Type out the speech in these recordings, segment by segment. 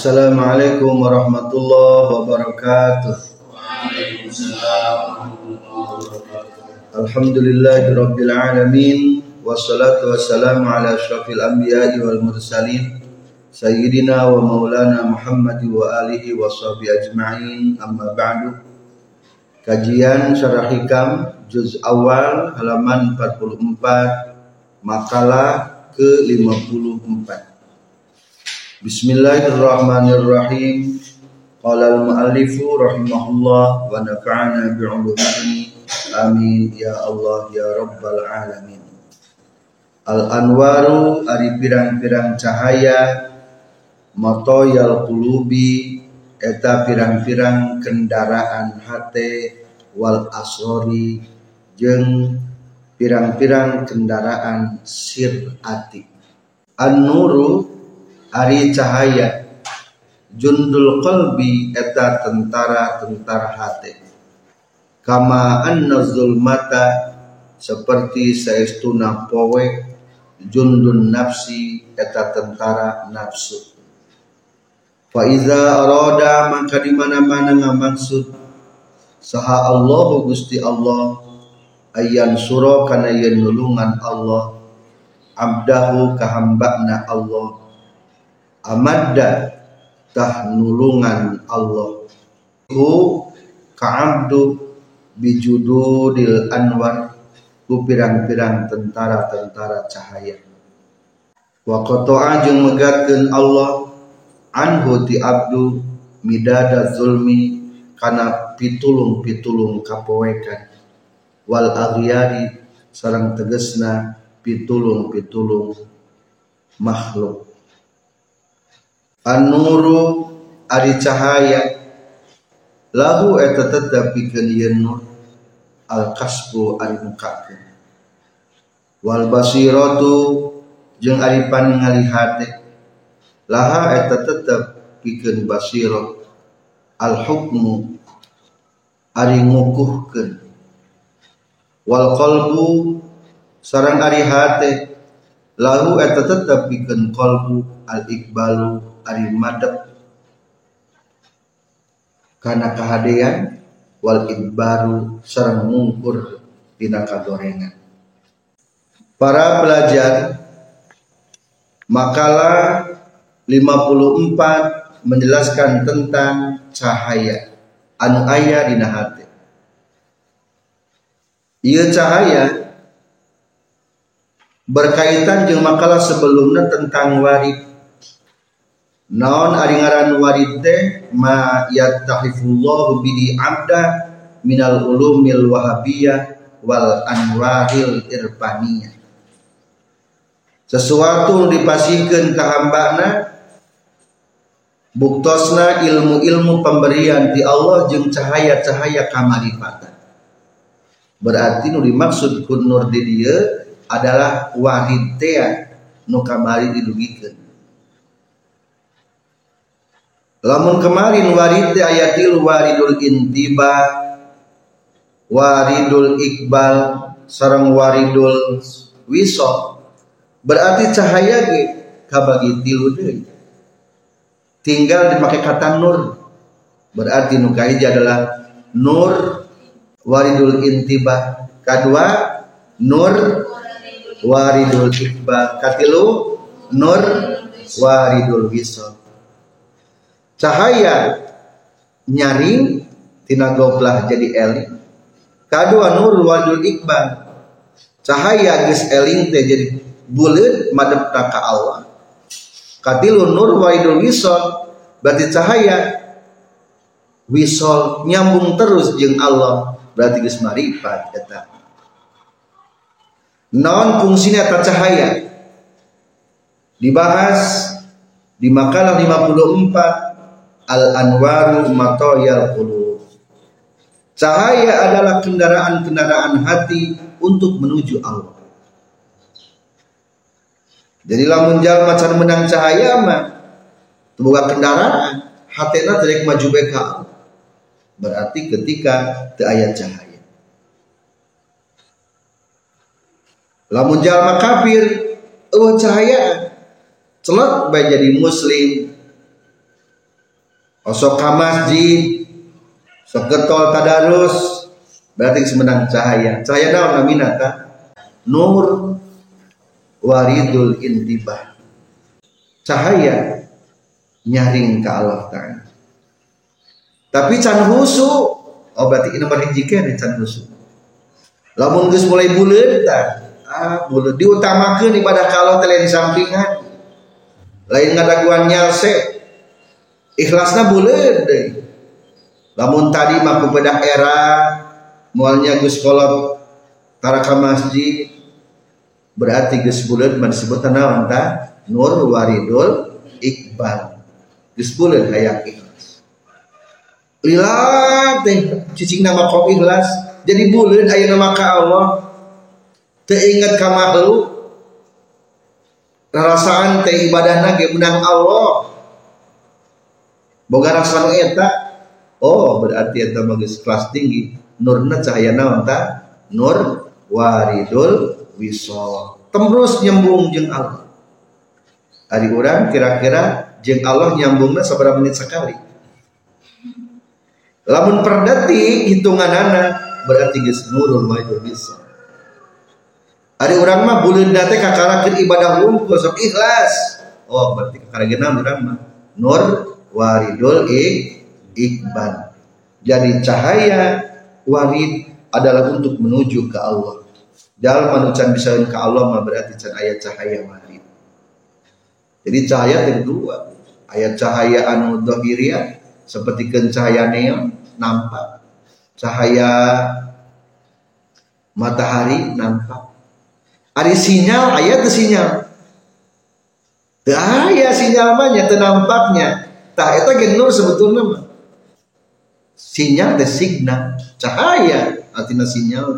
Assalamualaikum warahmatullahi wabarakatuh. Alhamdulillahirabbil alamin wassalatu wassalamu ala asyrafil anbiya'i wal mursalin sayyidina wa maulana Muhammad wa alihi wa sahbihi ajma'in amma ba'du. Kajian Syarah Hikam juz awal halaman 44 makalah ke-54. Bismillahirrahmanirrahim. Qala al-muallifu rahimahullah wa nafa'ana bi'ulumihi Amin ya Allah ya Rabbal alamin. Al anwaru ari pirang-pirang cahaya motoyal qulubi eta pirang-pirang kendaraan hate wal asori jeung pirang-pirang kendaraan sir ati. An-nuru ari cahaya. Jundul qalbi eta tentara-tentara hate kama anna zulmata seperti saestuna powe jundun nafsi eta tentara nafsu. Fa iza arada maka di mana-mana ngamaksud saha Allah Gusti Allah ayan suro kana yen nulungan Allah abdahu kahambana Allah amadda tah nulungan Allah. Hu ka'abdu bijududil anwar. Ku pirang-pirang tentara-tentara cahaya. Wa qata'a jeung megatkeun Allah anhu ti abdu midada zulmi kana pitulung-pitulung kapoekan wal aghyari sareng tegesna pitulung-pitulung makhluk an-nuru ari cahaya. Lahu eta tetep pikeun ieu nur al kasbu ari mukakeun. Wal basiratu jeung ari paningali hate. Laha eta tetep pikeun basirah. Al hukmu ari ngukuhkeun. Wal qalbu sareng ari hate. Lahu eta tetep pikeun qalbu al ikbalu ari madep kana kahadean wal idbaru sareng mungkur dina kagorengan. Para pelajar makalah 54 menjelaskan tentang cahaya anu aya dina hati. Ieu cahaya berkaitan jeung makalah sebelumnya tentang warid naon ari ngaran warid teh ma yattahifullahu bihi abda minal ulumil wahabiyah wal anwaril irfaniyah sesuatu dipasihkeun ka hambana buktosna ilmu-ilmu pemberian di Allah jeung cahaya-cahaya kamarifatan. Berarti nu dimaksud kun di dieu adalah warid teh nu kamari didugikeun Lamun kemarin warid ayatil waridul intiba waridul iqbal sarang waridul wisol berarti cahaya ge kabagi tilu deui. Tinggal dipakai kata nur. Berarti nu adalah nur waridul intiba. Kedua nur waridul iqbal katilu nur waridul wisol cahaya nyaring tina goblah jadi eling kadua nur wajul iqbal cahaya geus eling teh jadi buleut madep ka Allah. Katilu nur waidul wisol berarti cahaya. Wisol nyambung terus jeung Allah berarti geus marifat eta. Non fungsina eta cahaya? Dibahas di makalah 54 al-anwaru matoyal qulub. Cahaya adalah kendaraan-kendaraan hati untuk menuju Allah. Jadi lamun jalma can menang cahaya mah buka kendaraan hatena terik maju beka Berarti ketika teu aya cahaya. Lamun jalma kafir eueuh cahaya celok bae jadi muslim osok ka masjid sok getol tadarus. Berarti semenang cahaya. Cahaya naon namina ta nur waridul intibah. Cahaya nyaring ke Allah Ta'ala. Tapi can husu oh berarti ini nomor hiji kene can husu. Lamun geus mulai buleut ah buleut diutamakeun ibadah kalau teh di sampingan. Lain ngadaguan nyalse ikhlasna buleut deui lamun tadi mah bedah era mualnya geus kolot taraka masjid berarti geus buleut mah disebut naon ta nur waridul iqbal. Geus buleut hayang ikhlas. Lila teh cicing nama kau ikhlas. Jadi bulan ayat nama ka Allah. Teingat ka makhluk. Rasaan teh ibadah nage Allah boga rasa eta. Oh berarti eta magis kelas tinggi. Nurna cahaya naon ta? Nur waridul wisol. Terus nyambung jeng Allah. Hari orang kira-kira jeng Allah nyambungnya seberapa menit sekali lamun per hitungan anak berarti geus nurul maidul bisa Ari urang mah buleun teh kakarakeun ibadah wungkul sok ikhlas. Oh, berarti kakarageuna urang mah. Nur waridul ikban. Jadi cahaya warid adalah untuk menuju ke Allah. Dalam manucan bisa ke Allah mah berarti cahaya cahaya warid. Jadi cahaya ada dua. Ayat cahaya anu dohiriyah seperti cahaya neon nampak cahaya matahari nampak ada sinyal ayat sinyal ayat sinyal banyak nampaknya tak itu genur sebetulnya mah. Sinyal the signal cahaya artinya sinyal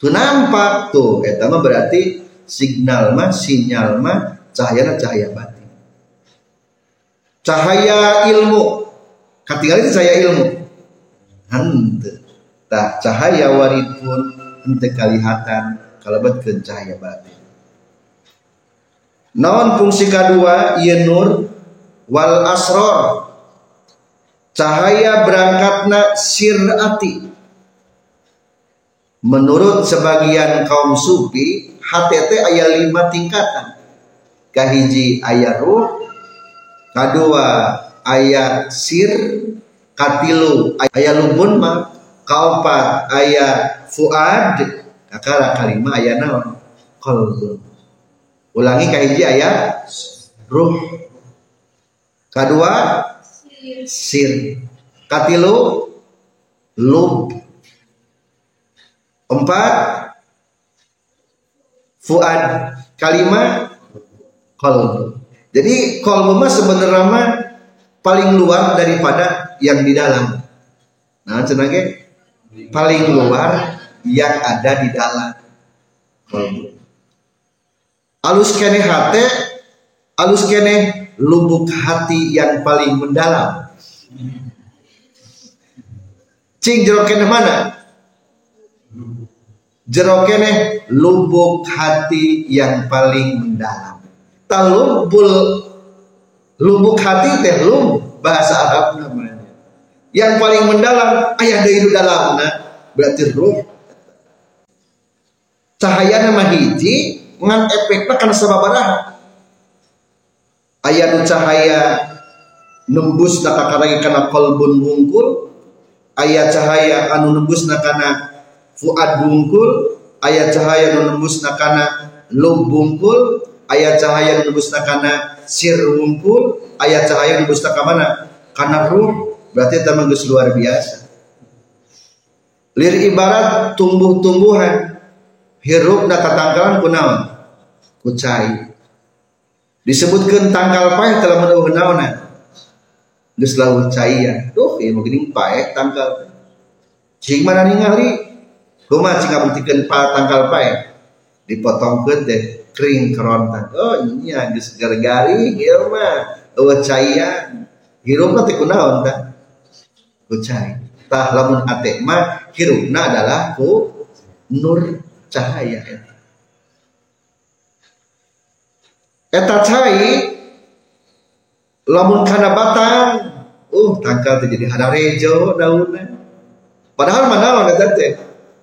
tuh nampak tuh itu mah berarti signal mah sinyal mah cahaya cahaya batin. Cahaya ilmu. Ketika itu cahaya ilmu. Hante tak cahaya warid pun hente kalihatan kalebetkeun cahaya batin. Naon fungsi kedua ieu nur wal asror cahaya berangkatna sirati. Menurut sebagian kaum sufi HTT ayat lima tingkatan. Kahiji ayat ruh kedua ayat sir katilu ayah lumbun mah kaopat ayah fuad. Kakara kalima ayah naon? Kolbun. Ulangi kahiji ayah ruh kedua sir. Katilu lub. Empat fuad. Kalima kolbu jadi kolbu mah sebenarnya paling luar daripada yang di dalam. Nah, cenage paling luar yang ada di dalam. Alus kene hati, alus kene lubuk hati yang paling mendalam. Cing jerok kene mana? Jerok kene lubuk hati yang paling mendalam. Talubul lubuk hati teh lum bahasa Arab namanya yang paling mendalam ayah dari dalam nah berarti ruh cahaya nama hiji ngan efeknya karena sababaraha ayah nu cahaya nembus nakakaragi karena kolbun bungkul. Ayah cahaya anu nembus nakana fuad bungkul. Ayah cahaya anu nembus nakana lub bungkul. Ayah cahaya anu nembus nakana sir bungkul. Ayah cahaya nembus nakana karena ruh. Berarti geus luar biasa. Lir ibarat tumbuh-tumbuhan hirup na katangkalan kunaon kucai disebutkan tangkal paeh telah menuh naona geus cai tuh ieu mungkin paeh tangkal cing mana ningali kumaha cing ngabuktikeun pa tangkal paeh dipotongkeun deh kering kerontan. Oh iya geus gargari ieu mah eueuh caian. Hirupna teh kunaon tah kucai tah lamun ate mah hirupna adalah ku nur cahaya eta cai lamun kana batang uh tangkal teh jadi ada rejo daunnya padahal mana lo eta teh?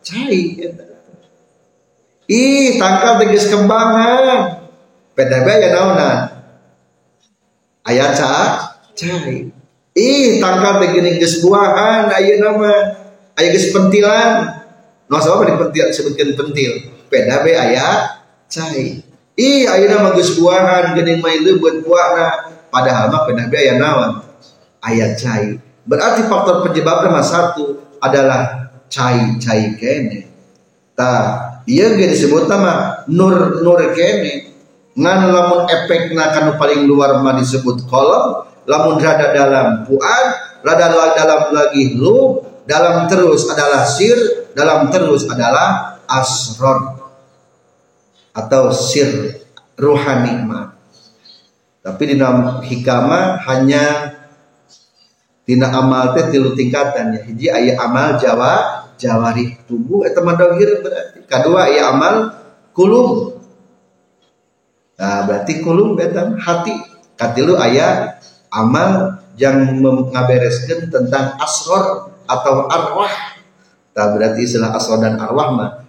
Cai eta. Ih tangkal teh geus kembangan. PDB ya naonan aya ca cai. Ih tangkal teh geuning geus buahan ayeuna mah aya geus pentilan. No sabab dipentil sebutkeun pentil. PDB aya cai ih ayeuna mah geus buahan geuning main leubeut buahna padahal mah PDB aya naon ayat cai. Berarti faktor penyebab nomor satu adalah cai-cai kene. Ta, iya gak disebut nama nur nur kene. Ngan lamun efek kanu paling luar mah disebut kolom, lamun rada dalam puan, rada dalam lagi lu, dalam terus adalah sir, dalam terus adalah asron atau sir ruhani mah. Tapi di dalam hikama hanya tina amal teh tilu tingkatan. Ya hiji aya amal jawa jawari tubuh eta mah berarti. Kedua aya amal kulum. Nah berarti kulum eta hati. Katilu aya amal yang mengabereskan tentang asror atau arwah. Nah berarti istilah asror dan arwah mah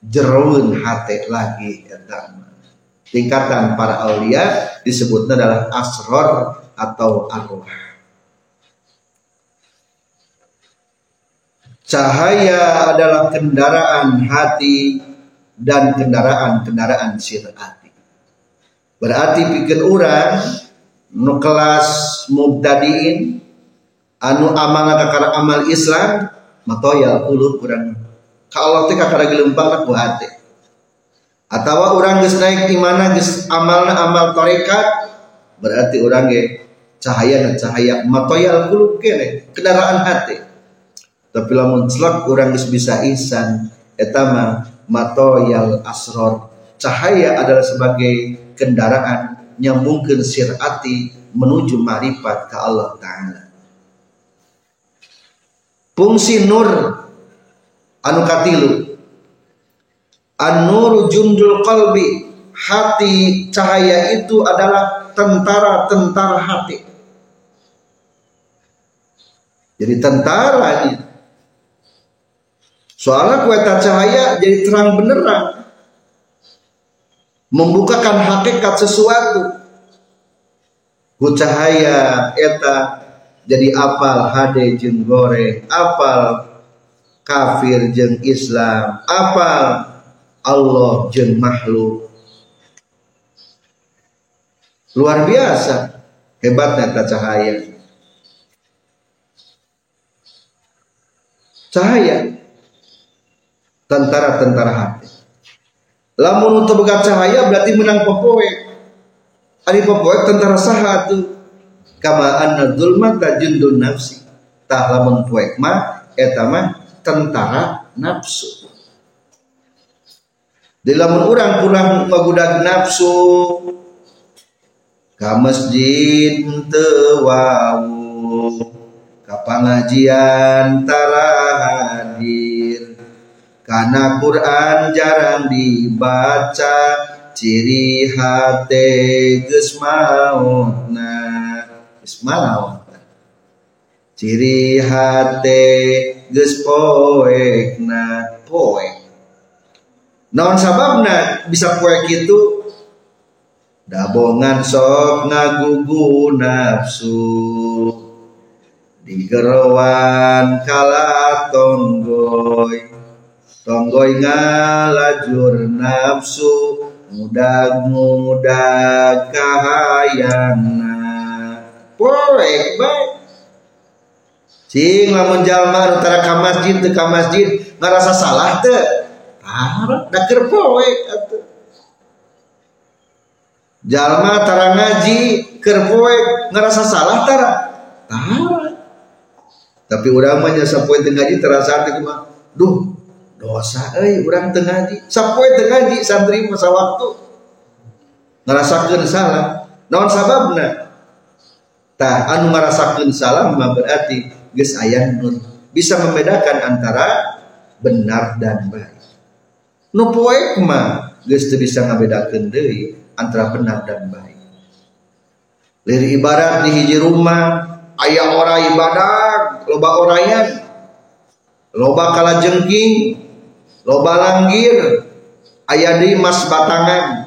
jeroun hati lagi eta tingkatan para aulia disebutnya adalah asror atau arwah. Cahaya adalah kendaraan hati dan kendaraan-kendaraan sirati. Berarti pikir orang nu kelas mubtadiin anu amal kakara amal Islam matoya puluh kurang kalau teh kakara gelempang ku hati. Atau orang geus naik imana geus amalna amal tarekat berarti orang ge cahaya dan cahaya. Matoya puluh kene kendaraan hati. Tapi lamun celak orang bisa isan etama mato yal asror. Cahaya adalah sebagai kendaraan yang mungkin sirati menuju marifat ke Allah Ta'ala. Fungsi nur anu katilu an-nur jundul qalbi hati cahaya itu adalah tentara-tentara hati jadi tentara Soalnya kueta cahaya jadi terang benerang. Membukakan hakikat sesuatu. Ku cahaya eta jadi apal hade jeng gore, apal kafir jeng Islam, apal Allah jeng makhluk. Luar biasa hebatnya ta cahaya. Cahaya tentara-tentara hati. Lamun untuk cahaya berarti menang popoe. Ari popoe tentara sahatu. Kama anna dzulma tajundun nafsi. Tah lamun poek mah eta mah tentara nafsu. Di lamun urang kurang magudag nafsu ka masjid teu wau. Ka pangajian tarahan karena Quran jarang dibaca ciri hati geus mautna. Geus ciri hati geus poekna poek naon sababna bisa poek itu dabongan sok ngagugu nafsu. Digerowan kala tonggoy tonggoy ngalajur nafsu. Mudah-mudah kahayana poek baik cing lamun jalma antara ka masjid teu ka masjid ngarasa salah teu. Parah da keur poek atuh jalma tara ngaji keur poek ngarasa salah tara. Tara tapi urang mah nya sapoe teu ngaji terasa teh kumaha? Duh dosa eh orang tengaji sampai tengaji santri masa waktu ngerasakan salah. Naon sababna? Tah anu ngerasakan salah mah berarti geus aya nur bisa membedakan antara benar dan baik. Nu poek mah geus bisa ngabedakeun deui antara benar dan baik. Liri ibarat di hiji rumah ayah orai badak loba orayan loba kala jengking loba langgir ayah di mas batangan.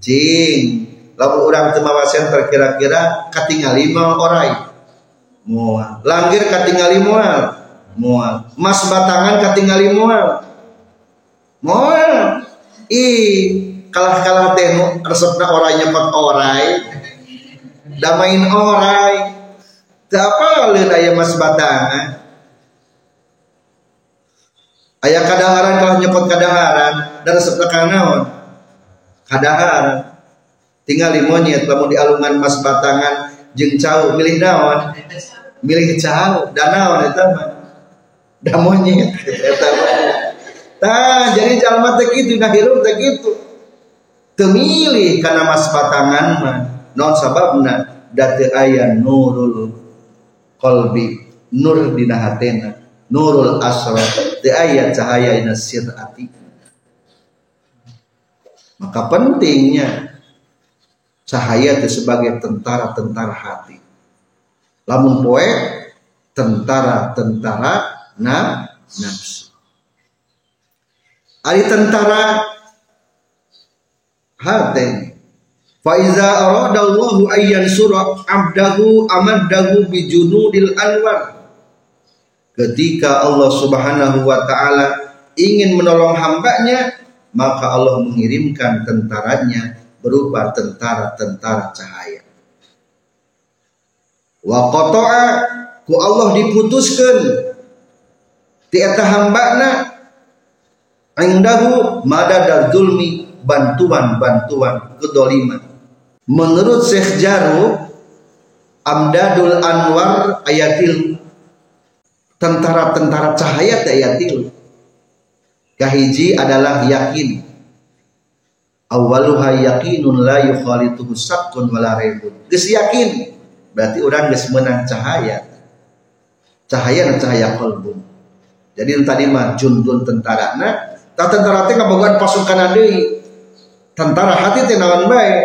Cing lalu orang temawa center kira-kira katingal lima orai mual. Langgir katingal mual. Mual. Mas batangan katingal mual. Mual. Ih kalah kalah teh resepna orangnya nyepot orai. Damain orai. Apa lain ayah mas batangan? Ayah kadaharan kalau nyepot kadaharan dan resepna kanaon kadaharan. Tinggal monyet lamun di alungan mas batangan jeng cau milih naon milih cau dan naon itu mah da monyet eta Nah, jadi jalma teh kitu, nah hirup teh kitu. Temilih karena mas batangan mah. Non sababna date aya nurul qalbi nur dina hatena nurul asra teu aya cahaya ina sirati. Maka pentingnya cahaya itu sebagai tentara-tentara hati. Lamun poe tentara-tentara na nafsu. Ari tentara hati. Fa iza aradallahu ayyan surah abdahu amaddahu bi junudil anwar. Ketika Allah Subhanahu wa taala ingin menolong hambanya maka Allah mengirimkan tentaranya berupa tentara-tentara cahaya. Wa qata'a ku Allah diputuskan ti eta hambana indahu madadal zulmi bantuan-bantuan kedoliman. Menurut Syekh Jaru Amdadul Anwar ayatil tentara-tentara cahaya ayatil kahiji adalah yakin awaluha yakinun la yukhalituhu sakkun wala raibun. Geus yakin berarti orang geus menang cahaya. Cahaya dan cahaya kolbu jadi tadi mah jundun tentara. Nah tak tentara teh ngabogaan pasukan deui. Tentara hati teh naon bae?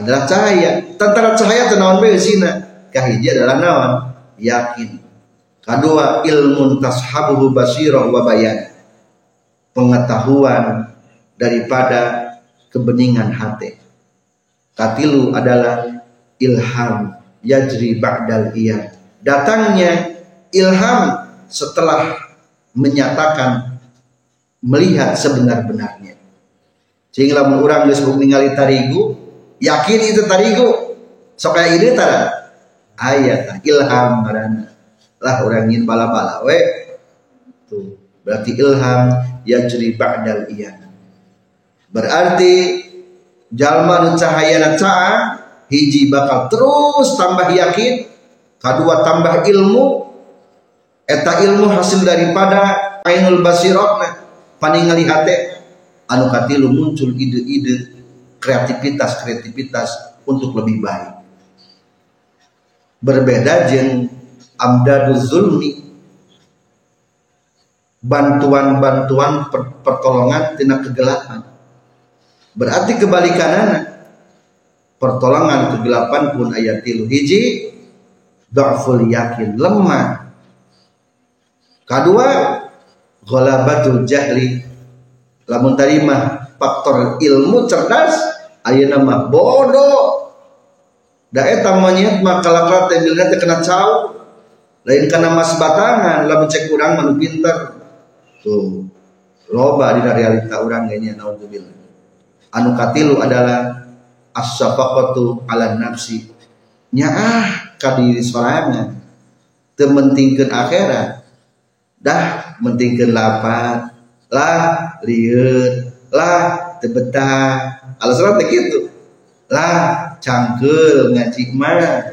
Adalah cahaya. Tentara cahaya teh naon bae zina? Kahiji adalah naon? Yakin. Kedua ilmun tashabuhu basirah wa bayan. Pengetahuan daripada kebeningan hati. Katilu adalah ilham yajri ba'dal iya. Datangnya ilham setelah menyatakan melihat sebenar-benarnya. Sehingga orang disebut ningali tarigu, yakin itu tarigu. Sok kayak ide tara ayat ilham marana. Lah orang ingin bala-bala we. Tuh, berarti ilham yajri ba'dal iya berarti jalma nu cahayana ca'a hiji bakal terus tambah yakin kedua tambah ilmu eta ilmu hasil daripada ainul basirotna paningali hate anu katilu muncul ide-ide kreativitas kreativitas untuk lebih baik. Berbeda jeng amdadu zulmi bantuan-bantuan pertolongan tina kegelapan Berarti kebalikan pertolongan kegelapan pun ayat tilu hiji dhaful yakin lemah. Kedua ghalabatul jahli. Lamun terima faktor ilmu cerdas aya nama bodoh. Da eta monyet mah kalaklat teh teh kena cau lain kana mas batangan lamun cek urang manu pinter. Tuh loba di realita urang ge nya naudzubillah anu katilu adalah as-safaqatu ala nafsi. Nyaah ka diri sorangan teu mentingkeun akhirat. Dah mentingkeun lapat lah lieur lah teu betah alasan teh kitu lah cangkeul ngaji mah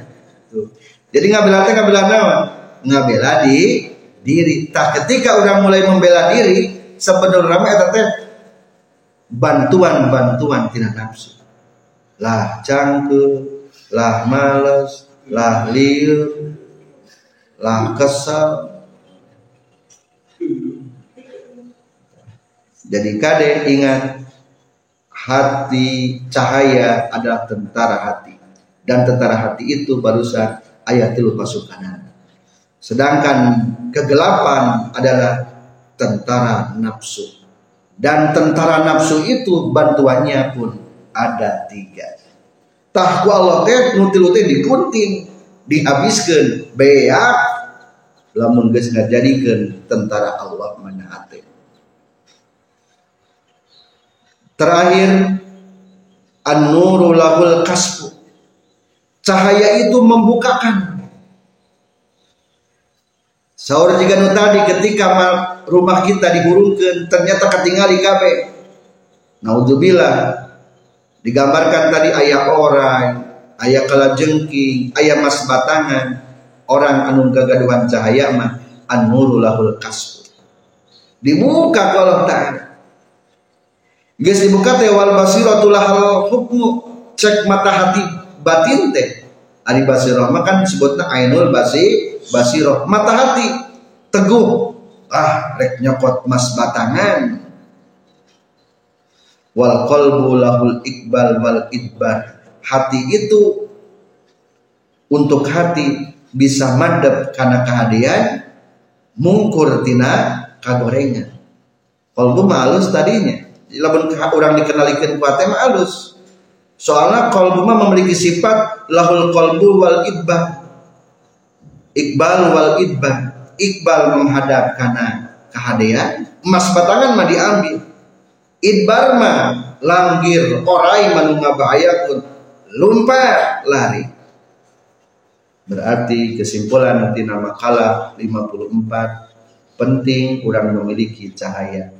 tuh jadi ngabela teh ngabela naon? Ngabela di diri. Tak ketika orang mulai membela diri sebenarnya eta teh bantuan-bantuan tidak nafsu. Lah cangke lah males lah liur lah kesal jadi kade ingat hati cahaya adalah tentara hati. Dan tentara hati itu barusan ayat tilu pasukanan sedangkan kegelapan adalah tentara nafsu dan tentara nafsu itu bantuannya pun ada tiga. Tahku Allah teh nutil teh dipunting dihabiskan beak lamun geus ngajadikeun tentara Allah mana terakhir an-nuru lahul kasbu. Cahaya itu membukakan Sahur jika nu tadi ketika rumah kita dihurungkan ternyata ketinggali kabe. Naudzubillah. Digambarkan tadi ayah orang, ayah kalajengking, ayah mas batangan, orang anu gagaduhan cahaya mah an-nuru. Dibuka kalau tak. Geus dibuka teh wal basiratul lahal hukmu cek mata hati batin teh. Ari basirah mah kan disebutna ainul basir basiroh mata hati teguh. Ah rek nyokot mas batangan. Wal qalbu lahul iqbal wal idbar. Hati itu untuk hati bisa madep karena kehadian mungkur tina kagorengan. Qalbu malus tadinya. Lamun orang dikenalikan kuatnya malus soalnya mah memiliki sifat lahul qalbu wal idbar Iqbal wal idban. Iqbal menghadap karena kehadian. Emas batangan mah diambil. Idbar mah langgir orai manunga bahaya pun lumpat lari. Berarti kesimpulan nanti nama kalah 54 penting kurang memiliki cahaya.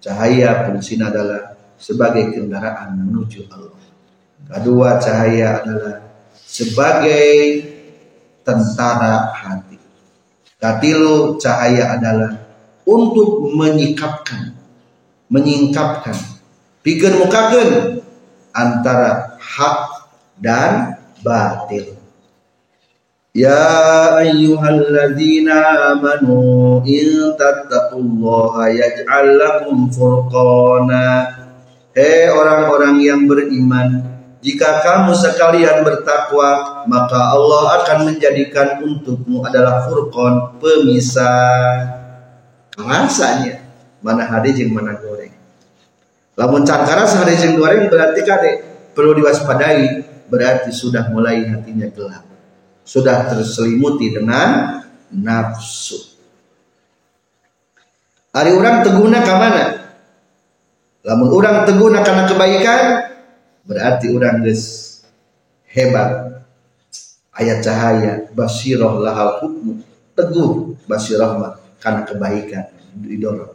Cahaya fungsinya adalah sebagai kendaraan menuju Allah. Kedua cahaya adalah sebagai tentara hati. Katilu cahaya adalah untuk menyikapkan, menyingkapkan, pikir mukakan antara hak dan batil. Ya ayyuhalladzina amanu in tattaqullaha yaj'al lakum furqana. Hei orang-orang yang beriman, jika kamu sekalian bertakwa, maka Allah akan menjadikan untukmu adalah furqon, pemisah. Rasanya mana hadis yang mana goreng. Lamun cangkara sehari yang goreng berarti kade perlu diwaspadai, berarti sudah mulai hatinya gelap. Sudah terselimuti dengan nafsu. Hari orang teguna ke mana? Lamun orang teguna karena kebaikan, berarti orang geus hebat. Ayat cahaya basiroh lahal hukmu. Teguh basiroh karena kebaikan didorong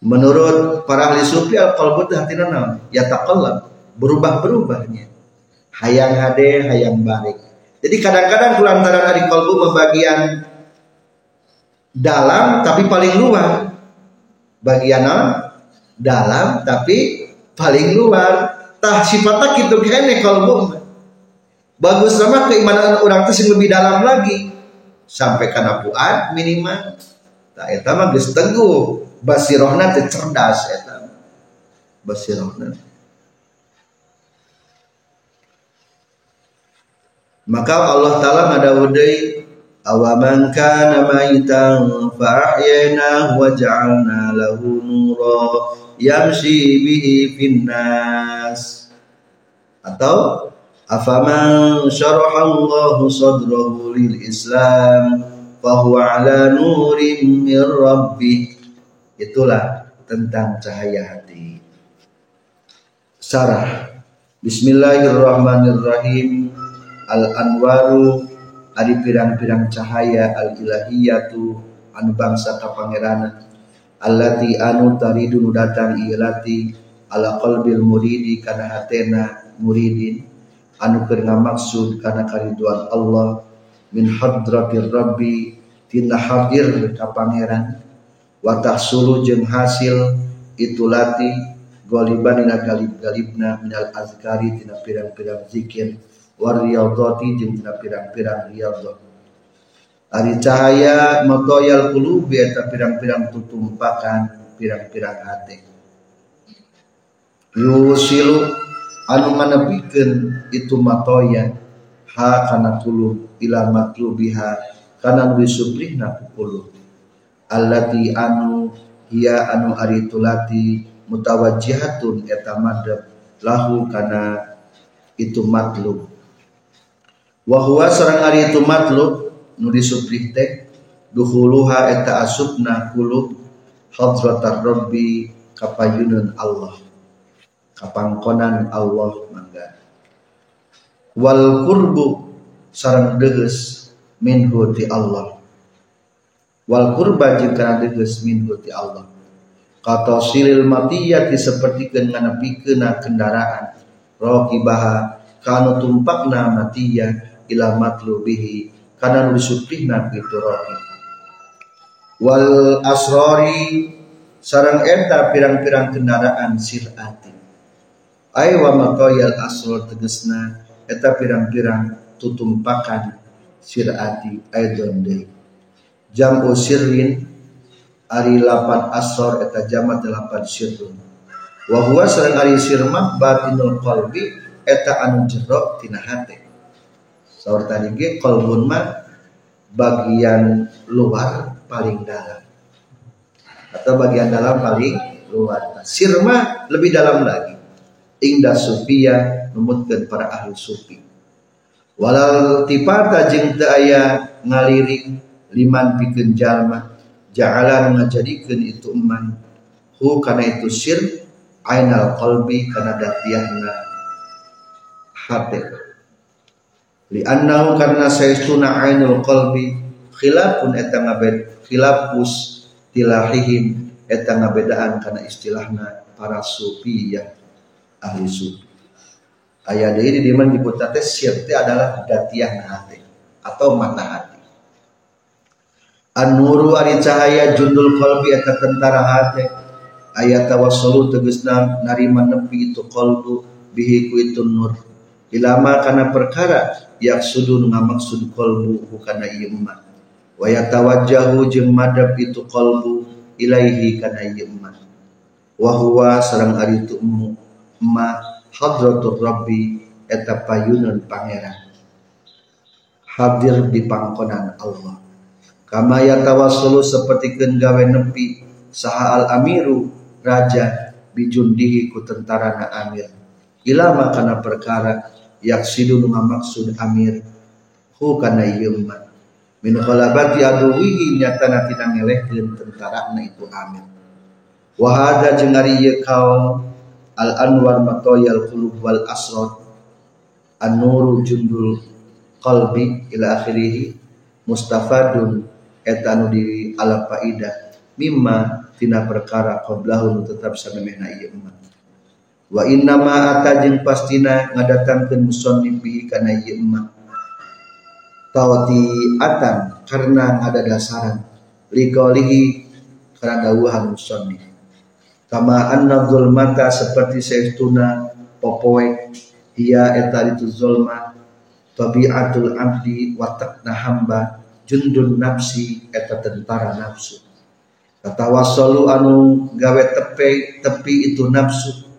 menurut para ahli sufi al qalbu hati naon ya taqallab berubah-berubahnya. Hayang hade hayang balik jadi kadang-kadang kulantaran dari kalbu membagian dalam tapi paling luar bagian dalam tapi paling luar. Tah sifatnya gitu kene kalau bagus sama keimanan orang itu lebih dalam lagi. Sampai karena puan minimal. Tak eta mah geus teguh. Basirohna teh cerdas basirohna maka Allah taala ngadawudeui kana maitan fa ahyayna wa ja'alna lahu nura yamshi bihi finnas. Atau afaman syaraha Allahu sadrahu lil Islam fahuwa ala nurim min rabbih. Itulah tentang cahaya hati. Sarah. Bismillahirrahmanirrahim. Al Anwaru Adi pirang-pirang cahaya al ilahiyatu anu bangsa kapangeranan allati anu taridu datang ilati ala qalbil muridi kana hatena muridin. Anu keur ngamaksud kana kariduan Allah min hadratir rabbi tina hadir ka pangeran. Wa tahsulu jeung hasil itu lati golibanina galib-galibna minal azkari tina pirang-pirang zikir war riyadati jeung pirang-pirang riyadhah Ari cahaya magoyal kulubi eta pirang-pirang tutumpakan pirang-pirang hati. Yusilu anu manepikeun itu matoya ha kana kulub ila matlubiha kana nu disuprihna ku kulub allati anu hiya anu ari tulati mutawajjihatun eta madhab lahu kana itu matlub wa huwa sareng ari itu matlub nu disuprih teh duhuluha eta asupna kulub hadratar rabbi kapayunun Allah kapangkonan Allah mangga. Wal kurbu sarang deges minhu ti Allah. Wal kurba jika deges minhu ti Allah. Kata silil matiyati seperti dengan kena kendaraan baha kanu tumpakna matiya ila matlubihi kana gitu roki wal asrori sarang eta pirang-pirang kendaraan sirati ay wa maqayal asrul tegesna eta pirang-pirang tutumpakan sirati aidon deui. Jamu sirrin ari lapan asor eta jamat delapan sirrun. Wa huwa sareng ari batinul qalbi eta anu jero tina hate saur tadi ge qalbun mah bagian luar paling dalam. Atau bagian dalam paling luar. Sirma lebih dalam lagi. Indah sufia numutkeun para ahli sufi. Walal tipata jeung teu aya ngalirik liman pikeun jalma ja'alan ngajadikeun itu eman. Hu kana itu sir ainal qalbi kana datiahna hate li annahu karna saystuna ainul qalbi khilafun eta ngabed khilafus tilahihim eta ngabedaan kana istilahna para sufiyah ahli sufi ayat ini di mana disebut teh syirti adalah datiah hati atau mata hati. An-nuru ari cahaya jundul qalbi eta tentara hati. Ayat tawassulu tegesna narima nepi itu qalbu bihi ku itu nur ilama kana perkara yak sudun ngamaksud bukan ieu emak wa yatawajjahu madab itu qalbu ilaihi kana ieu emak wa huwa sareng ari itu ma hadratur rabbi eta payunan pangeran. Hadir di pangkonan Allah. Kama yatawassulu seperti gawe nepi saha al amiru raja bijundihi ku tentara na amir. Ilama kana perkara yaksidu maksud amir. Hu kana yumma min khalabati aduwihi nyatana tina ngelehkeun tentara na itu amir. Wa hada jeung ari kaum al anwar matoyal qulub wal asrot an nuru jundul qalbi ila akhirih mustafadun etanu di ala faida mimma tina perkara qablahu tetap samemehna ieu umat wa inna ma ata jeung pastina ngadatangkeun musannif bihi kana ieu umat tawati atan karena ada dasaran liqalihi karena dawuhan musannif. Kama anna zulmata seperti saestuna popoe ia eta itu zulma tabiatul abdi watakna hamba jundun nafsi eta tentara nafsu. Wasalu anu gawe tepe tepi itu nafsu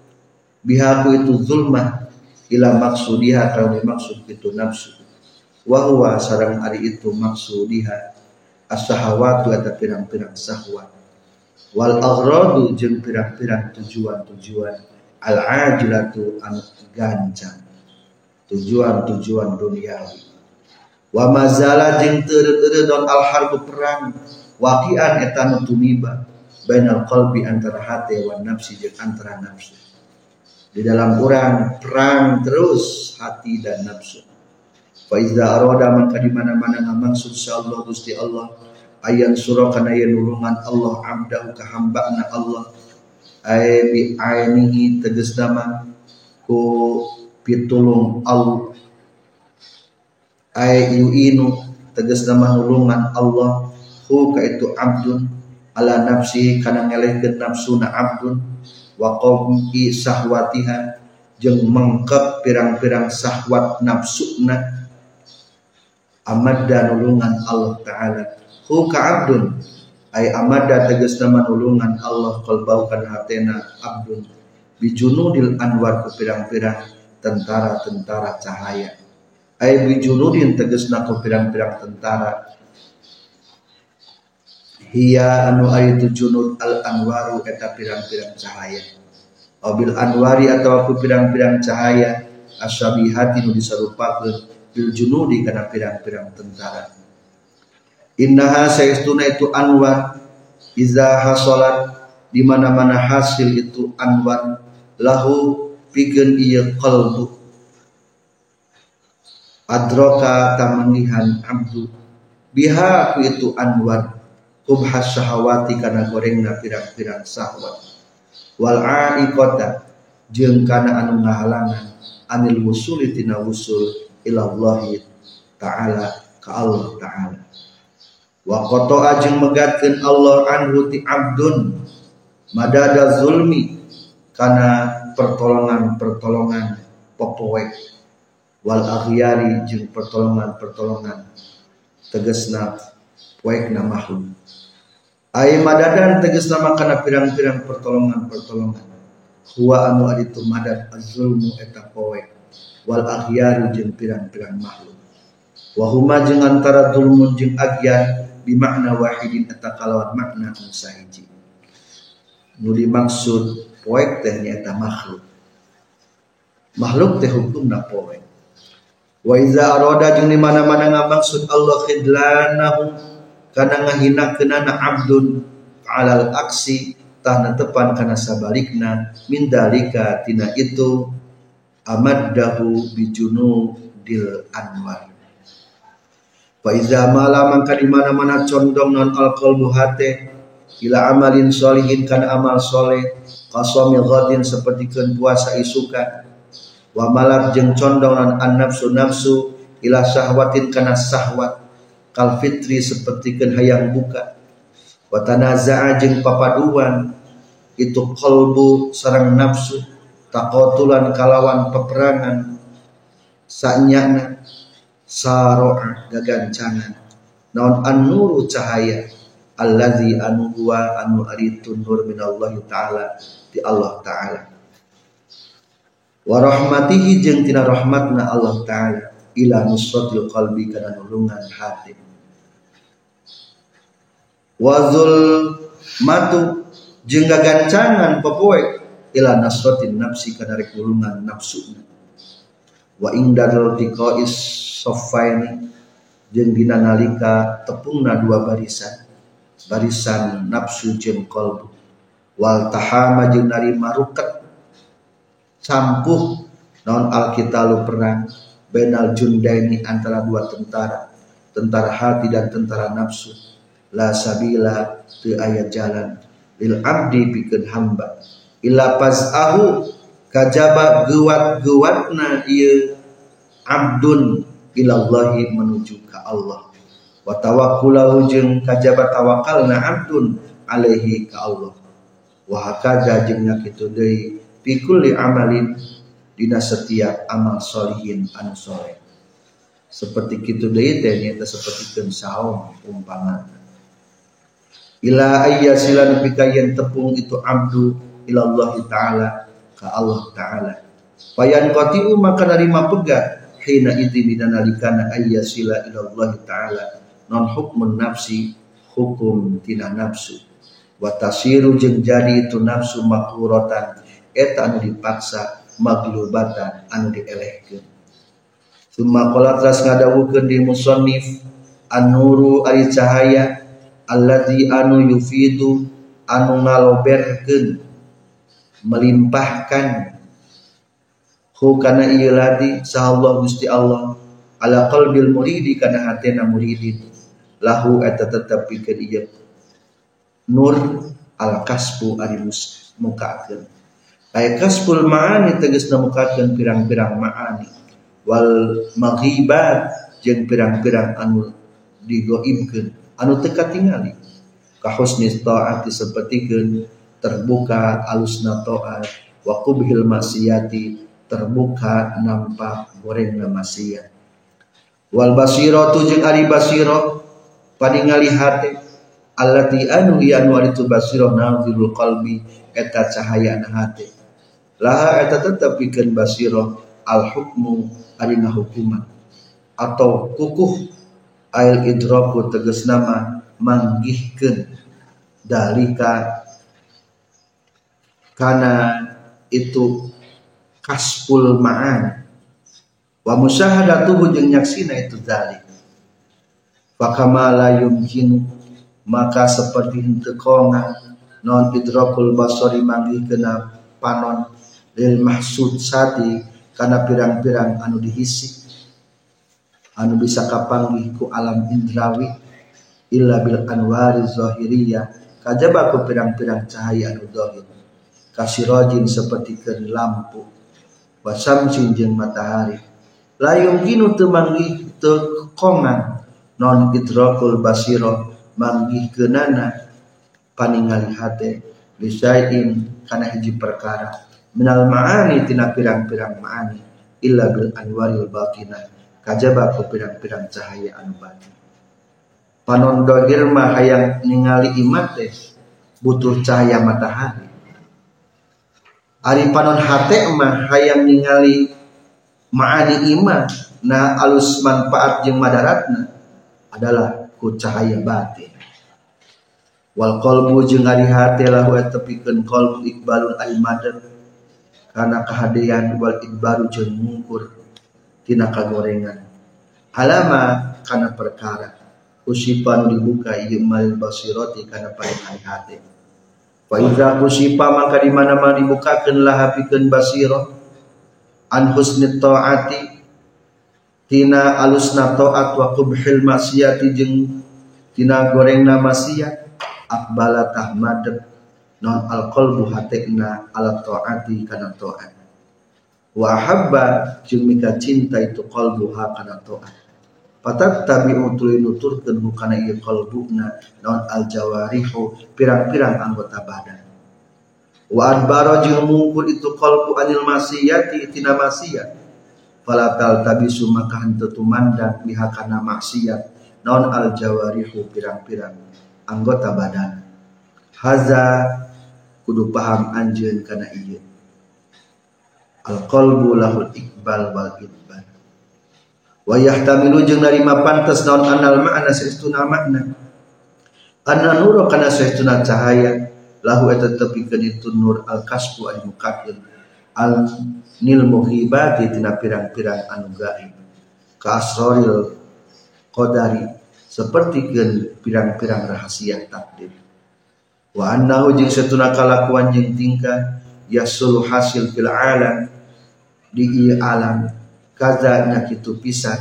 bihaku itu zulma ila maksudiha kalau dimaksud itu nafsu. Wahwa sarang ari itu maksudiha as-sahawatu eta pirang-pirang sahwat wal aghradu jeung pirang-pirang tujuan-tujuan. Al ajilatu anu gancang. Tujuan-tujuan duniawi. Wa mazala jeung teu al harbu perang. Waqian eta nu tumiba bainal qalbi antara hati wa nafsi jeung antara nafsu di dalam orang perang terus hati dan nafsu. Fa iza arada maka di mana-mana ngamaksud insyaallah Gusti Allah. Ayan surah kana ya nulungan Allah abdahu ka hambana Allah. Ay bi ainihi tegas nama ku pitulung Allah ay yuinu tegas nama nulungan Allah. Hu ka itu abdun ala nafsi kana ngelehkeun nafsuna abdun wa qawmi sahwatiha jeung mengkep pirang-pirang sahwat nafsuna amad dan nulungan Allah taala. Hu abdun. Ay amada tegas nama Allah qalbau kan hatena abdun. Bijunudil anwar ku pirang-pirang tentara-tentara cahaya. Ay bijunudin tegesna ku pirang-pirang tentara hiya anu itu junud al anwaru eta pirang-pirang cahaya. Abil anwari atau aku pirang-pirang cahaya asyabihati nu disarupakeun bil junudi kana pirang-pirang tentara. Innaha saestuna itu anwar iza hasolat di mana-mana hasil itu anwar lahu pikeun ieu qalbu. Adroka tamangihan abdu biha itu anwar kubhas syahawati kana gorengna pirang-pirang syahwat. Wal aiqata jeung kana anu ngahalangan anil wusuli tina wusul ila Allah taala ka Allah taala. Wa qata ajeng megatkeun Allah anhu ti abdun madada zulmi kana pertolongan-pertolongan popoek wal aghyari jeung pertolongan-pertolongan tegesna poekna makhluk Ay madadan tegas nama kana pirang-pirang pertolongan-pertolongan. Huwa anu aditu madad azulmu eta poe wal aghyari jeung pirang-pirang makhluk. Wa huma jeung antara zulmun jeung agyan bi makna wahidin eta kalawan makna anu sahiji. Nu dimaksud poek teh nyaeta makhluk. Makhluk teh hukumna poe. Wa iza arada jeung di mana-mana ngamaksud Allah khidlanahu karena ngahina kenana abdun alal aksi tanah tepan karena sabalikna mindalika tina itu amaddahu bijunu dil anwar Faiza malam mangka di mana mana condong non alkohol muhate ila amalin solihin kan amal soleh kasomi ghadin seperti kan puasa isukan wa malak jeng condong non an nafsu nafsu ila syahwatin kana sahwat kal fitri seperti hayang buka. Watanaza'a jeung papaduan. Itu kolbu sarang nafsu. Takotulan kalawan peperangan. Sanyana saro'a gagancangan. Naon an-nuru cahaya. Allazi anu huwa anu aritu nur minallahi taala. Di Allah taala. Wa rahmatihi tina rahmatna Allah taala ila nusratil qalbi kana nulungan hati. Wazul matu jeung gagancangan popoe ila nasratin nafsi kana rek nulungan nafsu wa indal tiqais saffaini jeung dina nalika tepungna dua barisan. Barisan nafsu jeung qalbu wal tahama jeung narima ruket. Campuh non alkitalu perang benal jundaini antara dua tentara tentara hati dan tentara nafsu. La sabila tu ayat jalan. Lil abdi bikin hamba. Ila ahu kajaba gewat gewatna iya abdun ilallahi menuju ke Allah. Wa tawakkulahu jeung kajaba tawakalna abdun alaihi ke Allah. Wa hakaza jeung nyakitu deui fi kulli amalin dina setiap amal solihin anu soleh. Seperti kitu deui teh nyata seperti keun saum umpama ila ayya silan pikayen tepung itu abdu ila Allah taala ka Allah taala. Payan qatiu maka narima pegah hina idzi dina nalikana ayya sila ila Allah taala. Non hukmun nafsi hukum tina nafsu. Wa tasiru jadi itu nafsu makuratan. Eta anu dipaksa maglubatan anu dielehkeun. Summa qala teras ngadawukeun di musannif an-nuru ari cahaya alladzi anu yufidu anu ngaloberkeun melimpahkan hu kana ieu ladi sahallahu Gusti Allah ala qalbil muridi kana hatena muridin lahu eta tetep pikeun ieu. Nur al kasbu ari mukakeun ay kasbul ma'ani tegas namukakeun pirang-pirang ma'ani. Wal maghibat jeung pirang-pirang anu digoibkeun anu teu katingali ka husni taati sapertikeun terbuka alusna taat. Wa qubhil maksiati terbuka nampak gorengna maksiat wal basiratu jeung ari basira paningali hate allati anu ieu anu ari tu basira nazilul qalbi eta cahaya hate laha eta tetep pikeun basirah al hukmu ari hukuman. Atau kukuh ail idraku tegas nama manggihkeun dalika. Karena itu kasful ma'an. Wa musyahadatuhu jeung nyaksina itu dalik. Fakama la yumkin maka seperti henteu non idrakul basari manggih kena panon lil mahsud sati karena pirang-pirang anu dihisi anu bisa kapanggih ku alam indrawi illa bil anwari zahiriyah kajaba ku pirang-pirang cahaya anu zahir kasirojin seperti ke lampu wasamsin jeung matahari. Layung kinu teu manggih teu kongan non idrakul basiro manggih keunana paningali hate bisain kana hiji perkara minal ma'ani tina pirang-pirang ma'ani illa bil anwaril batina kajaba ku pirang-pirang cahaya anu batin panon dohir mah hayang ningali imat butuh cahaya matahari. Ari panon hate mah hayang ningali ma'ani iman na alus manfaat jeung madaratna adalah ku cahaya batin. Wal qalbu jeung ari hate lahu tepikeun qalbu ikbalun ari madat kana kehadian wal ikbaru jeung mungkur tina kagorengan. Alama kana perkara. Usipan dibuka ieu mal kana paling ari hate Fa idza kusipa maka di mana-mana dibukakeun lahapikeun basira an husni tina alusna taat wa qubhil maksiati jeung tina gorengna maksiat akbala tahmadep non alqalbu hatekna ala taati kana taat wa habba jeung mika cinta itu qalbu ha kana taat Patat tabi utuli nuturkeun hukana ieu qalbuna naon al jawarihu pirang-pirang anggota badan. Wa adbara jeung mungkul itu qalbu anil masiyati tina masiyat. Fala tal tabisu maka henteu tumandang biha kana maksiat naon al jawarihu pirang-pirang anggota badan. Haza kudu paham anjeun kana ieu. Al qalbu lahul iqbal wal idbal wa yahtamilu jeung narima pantes naon anal ma'na saestuna makna anna nuru kana saestuna cahaya lahu eta tepikeun itu nur al kasbu al mukaddil al nil muhibati tina pirang-pirang anu gaib. Ka asraril qadari seperti pirang-pirang rahasia takdir wa annahu jeung satuna kalakuan jeung tingkah yasul hasil fil alam di alam kaza kitu pisan.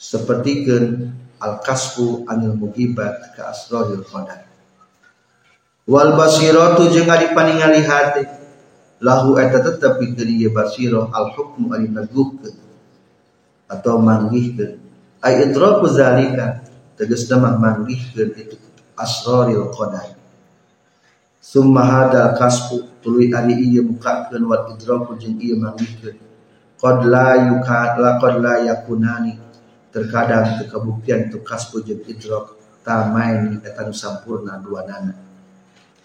Sepertikeun al kasbu anil mugibat ka asrarul qadar. Wal basiratu jeung ari paningali hati lahu eta tetep pikeun ieu basiro al hukmu ari naguhkeun atau manggihkeun. Ay idraku zalika tegasna mah manggihkeun itu asrarul qadar summa hadal kasbu tuluy ari ieu mukakeun wal idraku jeung ieu manggihkeun qad la yuka la qad la yakunani. Terkadang itu kebuktian itu kasbu jeung idrak tamain eta nu sampurna dua nana.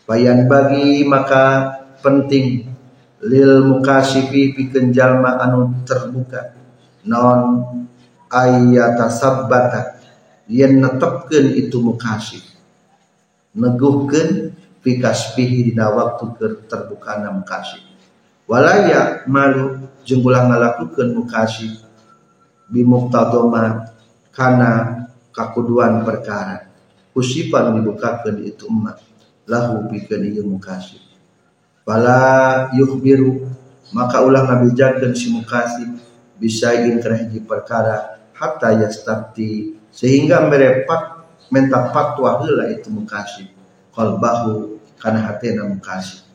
Bayan bagi maka penting lil mukasifi pikeun jalma anu terbuka. Non ayata sabbata yen netepkeun itu mukasif neguhkeun fi kasbihi dina waktu terbukana mukasif walaya malu jeung ulah ngalakukeun mukasif bimuktadoma kana kakuduan perkara. Usipan dibukakeun itu emak lahu pikeun ieu mukasif bala yukhbiru maka ulah ngabijakeun si mukasif bisain kana hiji perkara hatta yastafti sehingga merepat menta fatwa heula itu mukasif qalbahu kana hatena mukasif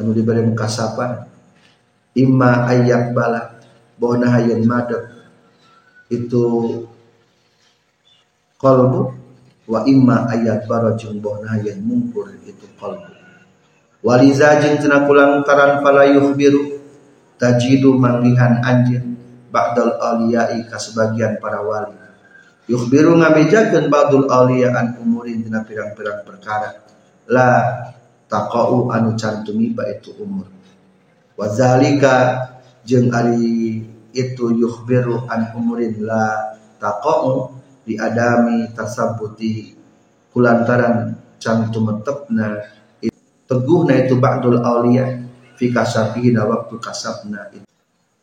anu diberi mukasapan imma ayat bala bahwa hayyan madab. Itu kolbu wa imma ayat barajun bahwa hayyan mungkur itu kolbu waliza jeung tina kulang taran fala yukhbiru tajidu manggihan anjeun ba'dal awliya'i ka sebagian para wali yukhbiru ngabejakeun ba'dul awliya an umurin tina pirang-pirang perkara. La taqau anu cantumi ba itu umur. Wazalika jeung ari itu yukhbiru an umurin la taqa'u di adami tasabbuti kulantaran can tumetepna teguhna itu ba'dul auliya fi kasabihi waktu kasabna itu.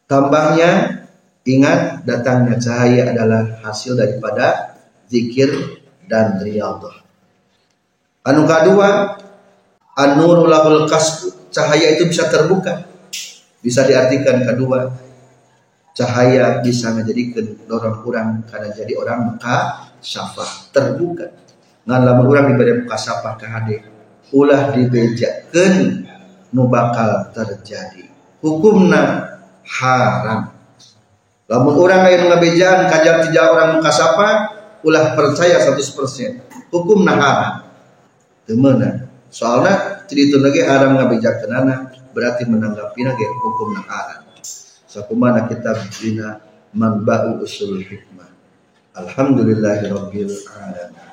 Tambahnya ingat datangnya cahaya adalah hasil daripada zikir dan riyadhah anu kedua an-nuru lahul kasbu. Cahaya itu bisa terbuka. Bisa diartikan kedua cahaya bisa menjadikan orang kurang karena jadi orang maka syafah. Terbuka. Ngan lama orang diberi muka syafah ke hade ulah dibejakan nu bakal terjadi. Hukumna haram lamun orang yang ngabejaan kajar tiga orang muka syafah ulah percaya 100% hukumna haram. Temenan soalnya cerita lagi haram ngabejakan anak berarti menanggapi lagi hukum haram. Sakumana kitab dina manba'u usul hikmah. Alhamdulillahirabbil alamin